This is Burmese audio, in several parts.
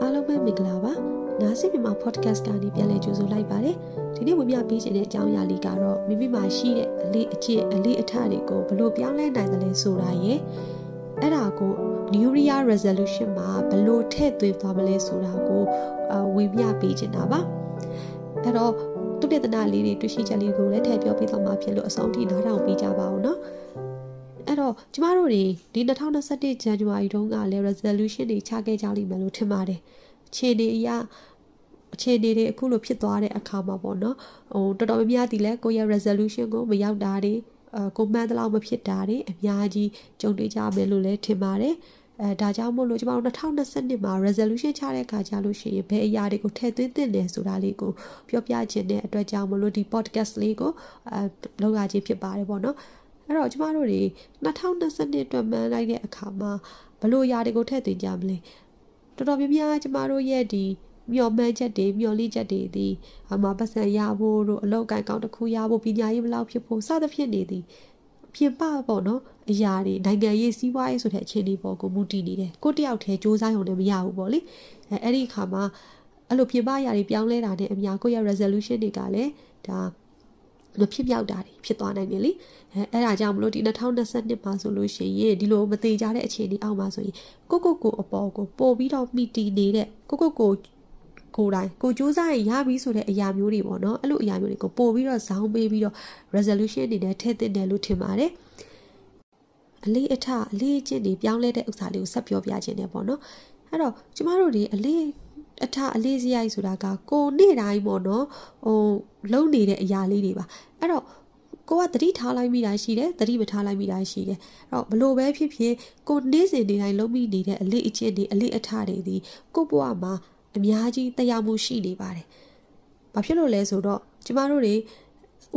အားလုံးပဲမင်္ဂလာပါနားဆင်မြန်မာ podcast ကနေပြန်လည်ကြိုဆိုလိုက်ပါတယ်ဒီနေ့ဝင်ပြပေးခြင်းတဲ့အကြောင်းအရာလေးကတော့မိမိမှာရှိတဲ့အလေးအကျင့်အလေးအထတွေကိုဘလို့ပြောင်းလဲနိုင်တယ်လဲဆိုတာရယ်အဲ့ဒါကို New Year Resolution မှာဘလို့ထည့်သွင်းသွားမလဲဆိုတာကိုဝင်ပြပေးခြင်းတာပါအဲ့တော့တုတ္တနာလေးတွေတွေ့ရှိချက်လေးကိုလည်းထည့်ပြောပေးသွားမှာဖြစ်လို့အဆုံးထိနားထောင်ပေးကြပါဦးနော်အဲ့ တော့ကျမတို့တွေဒီ2021 January တုန်းကလည်း resolution တွေချခဲ့ကြလိမ့်မယ်လို့ထင်ပါတယ်ခြေနေအရာအခြေအနေတွေအခုလိုဖြစ်သွားတဲ့အခါမှာပေါ့နော်ဟိုတော်တော်များများဒီလဲကိုယ့်ရဲ့ resolution ကိုမရောက်တာတွေအကိုမှန်းတလောက်မဖြစ်တာတွေအများကြီးကြုံတွေ့ကြမယ်လို့လည်းထင်ပါတယ်အဲဒါကြောင့်မို့လို့ကျမတို့2022မှာ resolution ချတဲ့အခါကျလို့ရှိရင်ဘယ်အရာတွေကိုထည့်သွင်းသင့်တယ်ဆိုတာလေးကိုပြောပြခြင်းတဲ့အတွက်ကြောင့်မို့လို့ဒီ podcast လေးကိုအဲလောက်ရခြင်းဖြစ်ပါတယ်ပေါ့နော် အဲ့တော့ကျမတို့တွေ2022အတွက်မှန်းလိုက်တဲ့အခါမှာဘလို့ຢာတွေကိုထည့်သွင်းကြမလဲတော်တော်များများကျမတို့ရဲ့ဒီမျော်မှန်းချက်တွေမျော်လင့်ချက်တွေဒီအမပတ်စံရဖို့တို့အလောက်ကန်ကောင်းတစ်ခုရဖို့ပညာရေးဘလောက်ဖြစ်ဖို့စသဖြင့်နေသည်ပြင်ပပေါ့နော်အရာတွေနိုင်ငံရေးစီးပွားရေးဆိုတဲ့အခြေအနေပေါ်ကိုမူတည်နေတယ်ကိုတယောက်တည်းစ조사ရုံနဲ့မရဘူးပေါ့လေအဲအဲ့ဒီအခါမှာအဲ့လိုပြင်ပအရာတွေပြောင်းလဲတာနဲ့အများကိုယ့်ရဲ့ resolution တွေကလည်းဒါ မဖြစ်မြောက်တာတွေဖြစ်သွားနိုင်တယ်လေအဲအဲ့ဒါကြောင့်မလို့ဒီ2022မှာဆိုလို့ရှိရင်ဒီလိုမသေးကြတဲ့အခြေအနေအောက်မှာဆိုရင်ကိုကိုကိုအပေါ်ကိုပို့ပြီးတော့မိတီနေတဲ့ကိုကိုကိုကိုယ်တိုင်ကိုစူးစမ်းရင်ရပြီဆိုတဲ့အရာမျိုးတွေပေါ့နော်အဲ့လိုအရာမျိုးတွေကိုပို့ပြီးတော့ဇောင်းပေးပြီးတော့ resolution အနေနဲ့ထည့်သင့်တယ်လို့ထင်ပါတယ်အလေးအထအလေးအကျင့်တွေပြောင်းလဲတဲ့ဥစ္စာလေးကိုဆက်ပြောပြခြင်းနဲ့ပေါ့နော်အဲ့တော့ကျမတို့တွေအလေး အထအလေးစရိုက်ဆိုတာကကိုနေ့တိုင်းပေါ့နော်ဟိုလုံနေတဲ့အရာလေးတွေပါအဲ့တော့ကိုကသတိထားလိုက်မိတာရှိတယ်သတိမထားလိုက်မိတာရှိတယ်အဲ့တော့ဘလို့ပဲဖြစ်ဖြစ်ကိုနေ့စဉ်နေ့တိုင်းလုံးမိနေတဲ့အလေးအကျင့်တွေအလေးအထတွေဒီကိုဘဝမှာအများကြီးတရားမှုရှိနေပါတယ်။ဘာဖြစ်လို့လဲဆိုတော့ကျမတို့တွေ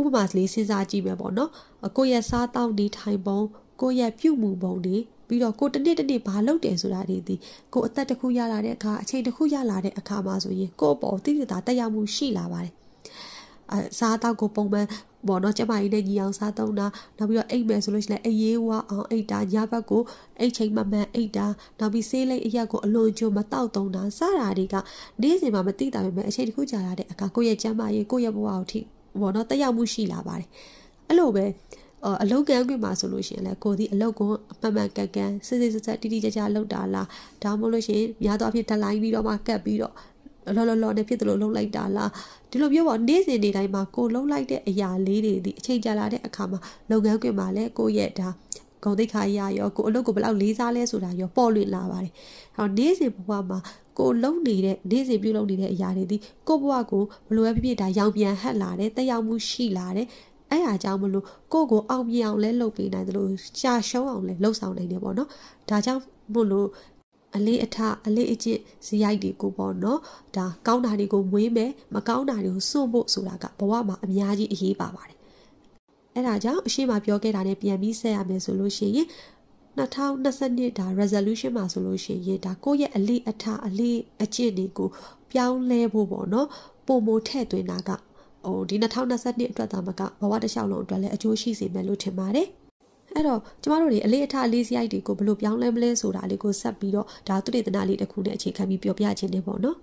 ဥပမာလေးစဉ်းစားကြည့်မယ်ပေါ့နော်။ကိုယ့်ရဲ့စားတောက်နေထိုင်ပုံကိုယ့်ရဲ့ပြုမှုပုံတွေပြီးတော့ကိုတနေ့တနေ့ဘာလုပ်တယ်ဆိုတာတွေဒီကိုအသက်တစ်ခုရလာတဲ့အခါအချိန်တစ်ခုရလာတဲ့အခါမှာဆိုရင်ကိုယ့်အပေါ်တိတိတာတက်ရောက်မှုရှိလာပါတယ်။အစားတောက်ကိုပုံမှန်ပေါ့နော်ကျမကြီးနဲ့ညီအောင်စားသုံးတာနောက်ပြီးတော့အိတ်မယ်ဆိုလို့ရှိရင်အေးရေးဝအောင်အိတ်တာညဘက်ကိုအိတ်ချိန်မမှန်အိတ်တာနောက်ပြီးဆေးလိပ်အရက်ကိုအလွန်ကျွမတောက်သုံးတာစတာတွေကနေ့စဉ်မှာမသိတာပဲမဲ့အချိန်တစ်ခုကြာလာတဲ့အခါကိုယ့်ရဲ့ကျမကြီးကိုယ့်ရဲ့ဘဝကိုထိပေါ့နော်တက်ရောက်မှုရှိလာပါတယ်အဲ့လိုပဲ အလုတ်ကန်ခွင့်မှာဆိုလို့ရှိရင်လည်းကိုဒီအလုတ်ကိုအမှန်မှန်ကန်ကန်စစ်စစ်ဆက်ဆက်တိတိကျကျလုပ်တာလားဒါမှမဟုတ်လို့ရှိရင်များသောအားဖြင့်ဒလိုင်းပြီးတော့မှကတ်ပြီးတော့လောလောလောနဲ့ဖြစ်တယ်လို့လုံးလိုက်တာလားဒီလိုမျိုးပေါ့နေ့စဉ်နေ့တိုင်းမှာကိုလုံးလိုက်တဲ့အရာလေးတွေဒီအချိန်ကြာလာတဲ့အခါမှာလုပ်ငန်းခွင်မှာလည်းကိုရဲ့ဒါဂုံတိတ်ခါရရောကိုအလုပ်ကိုဘယ်လောက်လေးစားလဲဆိုတာရောပေါ်လွင်လာပါတယ်။အဲတော့နေ့စဉ်ဘဝမှာကိုလုံနေတဲ့နေ့စဉ်ပြုလုပ်နေတဲ့အရာတွေဒီကိုဘဝကိုဘလိုပဲဖြစ်ဖြစ်ဒါရောင်ပြန်ဟက်လာတယ်တက်ရောက်မှုရှိလာတယ် အဲ့အားကြောင့်မလို့ကိုကိုအောင်မြင်အောင်လဲလုပ်ပေးနိုင်တယ်လို့ရှာရှုံးအောင်လဲလှုပ်ဆောင်နိုင်တယ်ပေါ့နော်ဒါကြောင့်မို့လို့အလေးအထအလေးအကျင့်ဇီရိုက်တွေကိုပေါ့နော်ဒါကောင်းတာတွေကိုမွေးမယ်မကောင်းတာတွေကိုစွန့်ဖို့ဆိုတာကဘဝမှာအများကြီးအရေးပါပါတယ်အဲ့ဒါကြောင့်အရှိမပြောခဲ့တာနဲ့ပြန်ပြီးဆက်ရမယ်ဆိုလို့ရှိရင်2022ဒါ resolution မှာဆိုလို့ရှိရင်ဒါကိုယ့်ရဲ့အလေးအထအလေးအကျင့်တွေကိုပြောင်းလဲဖို့ပေါ့နော်ပုံမိုထည့်သွင်းတာက ဟိုဒီ2022အတွက်သာမကဘဝတစ်လျှောက်လုံးအတွက်လည်းအကျိုးရှိစေမယ်လို့ထင်ပါတယ်အဲ့တော့ကျမတို့တွေအလေးအထားအလေးစရိုက်တွေကိုဘယ်လိုပြောင်းလဲမလဲဆိုတာလေးကိုဆက်ပြီးတော့ဒါသူတေသနာလေးတစ်ခုနဲ့အခြေခံပြီးပြောပြခြင်းနေပေါ့နော်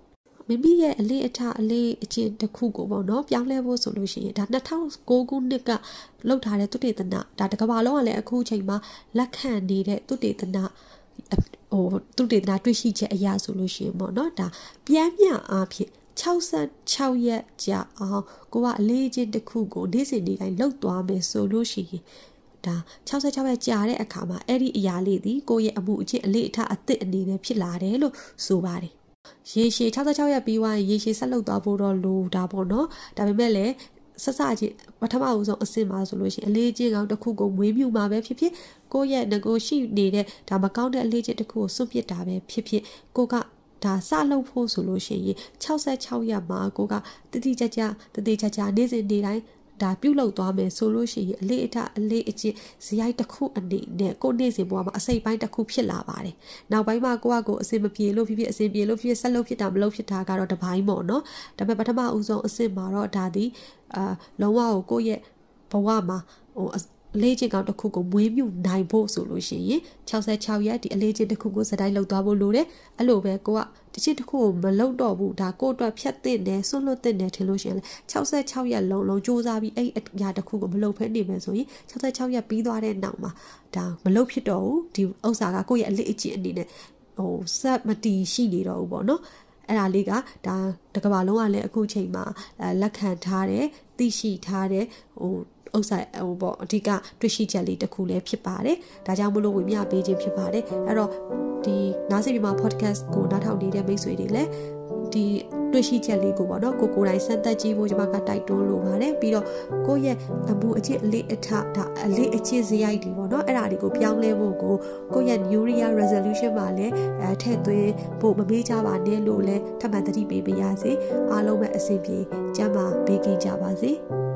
မိမိရဲ့အလေးအထားအလေးအကျင့်တစ်ခုကိုပေါ့နော်ပြောင်းလဲဖို့ဆိုလို့ရှိရင်ဒါ2009ခုနှစ်ကလောက်ထားတဲ့သူတေသနာဒါတကဘာလုံးကလည်းအခုချိန်မှာလက်ခံနေတဲ့သူတေသနာဟိုသူတေသနာတွေ့ရှိချက်အရာဆိုလို့ရှိရင်ပေါ့နော်ဒါပြန်ပြန်အားဖြင့် 66ရက်ကြာအောင်ကိုကအလေးချင်းတစ်ခုကိုနေ့စဉ်နေ့တိုင်းလှုပ်သွားမယ်ဆိုလို့ရှိရင်ဒါ66ပဲကြာတဲ့အခါမှာအဲ့ဒီအရာလေးသည်ကိုယ့်ရဲ့အမှုအကျင့်အလေးအထားအသစ်အနေနဲ့ဖြစ်လာတယ်လို့ဆိုပါတယ်ရေရှည်66ရက်ပြီးွားရင်ရေရှည်ဆက်လုပ်သွားဖို့တော့လိုတာပေါ့နော်ဒါပေမဲ့လည်းဆက်စချင်းပထမဦးဆုံးအစင်မှာဆိုလို့ရှိရင်အလေးချင်းကောင်တစ်ခုကိုမွေးမြူမှာပဲဖြစ်ဖြစ်ကိုယ့်ရဲ့ငကိုရှိနေတဲ့ဒါမကောင်းတဲ့အလေးချင်းတစ်ခုကိုစွန့်ပစ်တာပဲဖြစ်ဖြစ်ကိုက ဒါစလုပ်ဖို့ဆိုလို့ရှိရင်66ရက်မှာကိုကတတိကြကြတတိကြကြနေ့စဉ်နေ့တိုင်းဒါပြုတ်လောက်သွားမယ်ဆိုလို့ရှိရင်အလေးအထအလေးအကျင့်ဇယိုက်တစ်ခုအနေနဲ့ကိုနေ့စဉ်ဘဝမှာအစိတ်ပိုင်းတစ်ခုဖြစ်လာပါတယ်။နောက်ပိုင်းမှာကိုကကိုအစင်မပြေလို့ဖြစ်ဖြစ်အစင်ပြေလို့ဖြစ်ဖြစ်ဆက်လို့ဖြစ်တာမလို့ဖြစ်တာကတော့တပိုင်းပေါ့နော်။ဒါပေမဲ့ပထမဦးဆုံးအစင်မှာတော့ဒါဒီအာလုံးဝကိုကိုယ့်ရဲ့ဘဝမှာဟို အလေးချင်းကောင်တစ်ခုကိုမွေးမြူနိုင်ဖို့ဆိုလို့ရှိရင်66ရက်ဒီအလေးချင်းတစ်ခုကိုစတိုင်းလောက်သွားဖို့လိုတယ်အဲ့လိုပဲကိုကတချစ်တစ်ခုကိုမလောက်တော့ဘူးဒါကိုအတွက်ဖြတ်သင့်တယ်ဆွလွတ်သင့်တယ်ထင်လို့ရှိရင်66ရက်လုံးလုံးစူးစမ်းပြီးအဲ့အရာတစ်ခုကိုမလောက်ဖဲနေမယ်ဆိုရင်66ရက်ပြီးသွားတဲ့နောက်မှာဒါမလောက်ဖြစ်တော့ဘူးဒီဥစ္စာကကိုယ့်ရဲ့အလေးအကျင့်အနေနဲ့ဟိုစက်မတီရှိနေတော့ဘူးပေါ့နော်အဲ့ဒါလေးကဒါတကဘာလုံးကလည်းအခုချိန်မှာလက်ခံထားတယ်သိရှိထားတယ်ဟို ဥစ္စာဟိုပေါ့အဓိကတွေ့ရှိချက်လေးတစ်ခုလည်းဖြစ်ပါတယ်ဒါကြောင့်မလို့ဝင်မြပေးခြင်းဖြစ်ပါတယ်အဲ့တော့ဒီနားစီဒီမှာ podcast ကိုနားထောင်နေတဲ့မိတ်ဆွေတွေလည်းဒီတွေ့ရှိချက်လေးကိုပေါ့နော်ကိုကိုယ်တိုင်စမ်းသပ်ကြည့်ဖို့ကျွန်မကတိုက်တွန်းလိုပါတယ်ပြီးတော့ကိုယ့်ရဲ့အမှုအကျင့်အလေးအထဒါအလေးအကျင့်စရိုက်တွေပေါ့နော်အဲ့ဒါတွေကိုပြောင်းလဲဖို့ကိုကိုယ့်ရဲ့ New Year resolution မှာလည်းအဲထည့်သွင်းဖို့မမေ့ကြပါနဲ့လို့လည်းထပ်မံသတိပေးပေးရစေအားလုံးပဲအဆင်ပြေကျန်းမာဘေးကင်းကြပါစေ။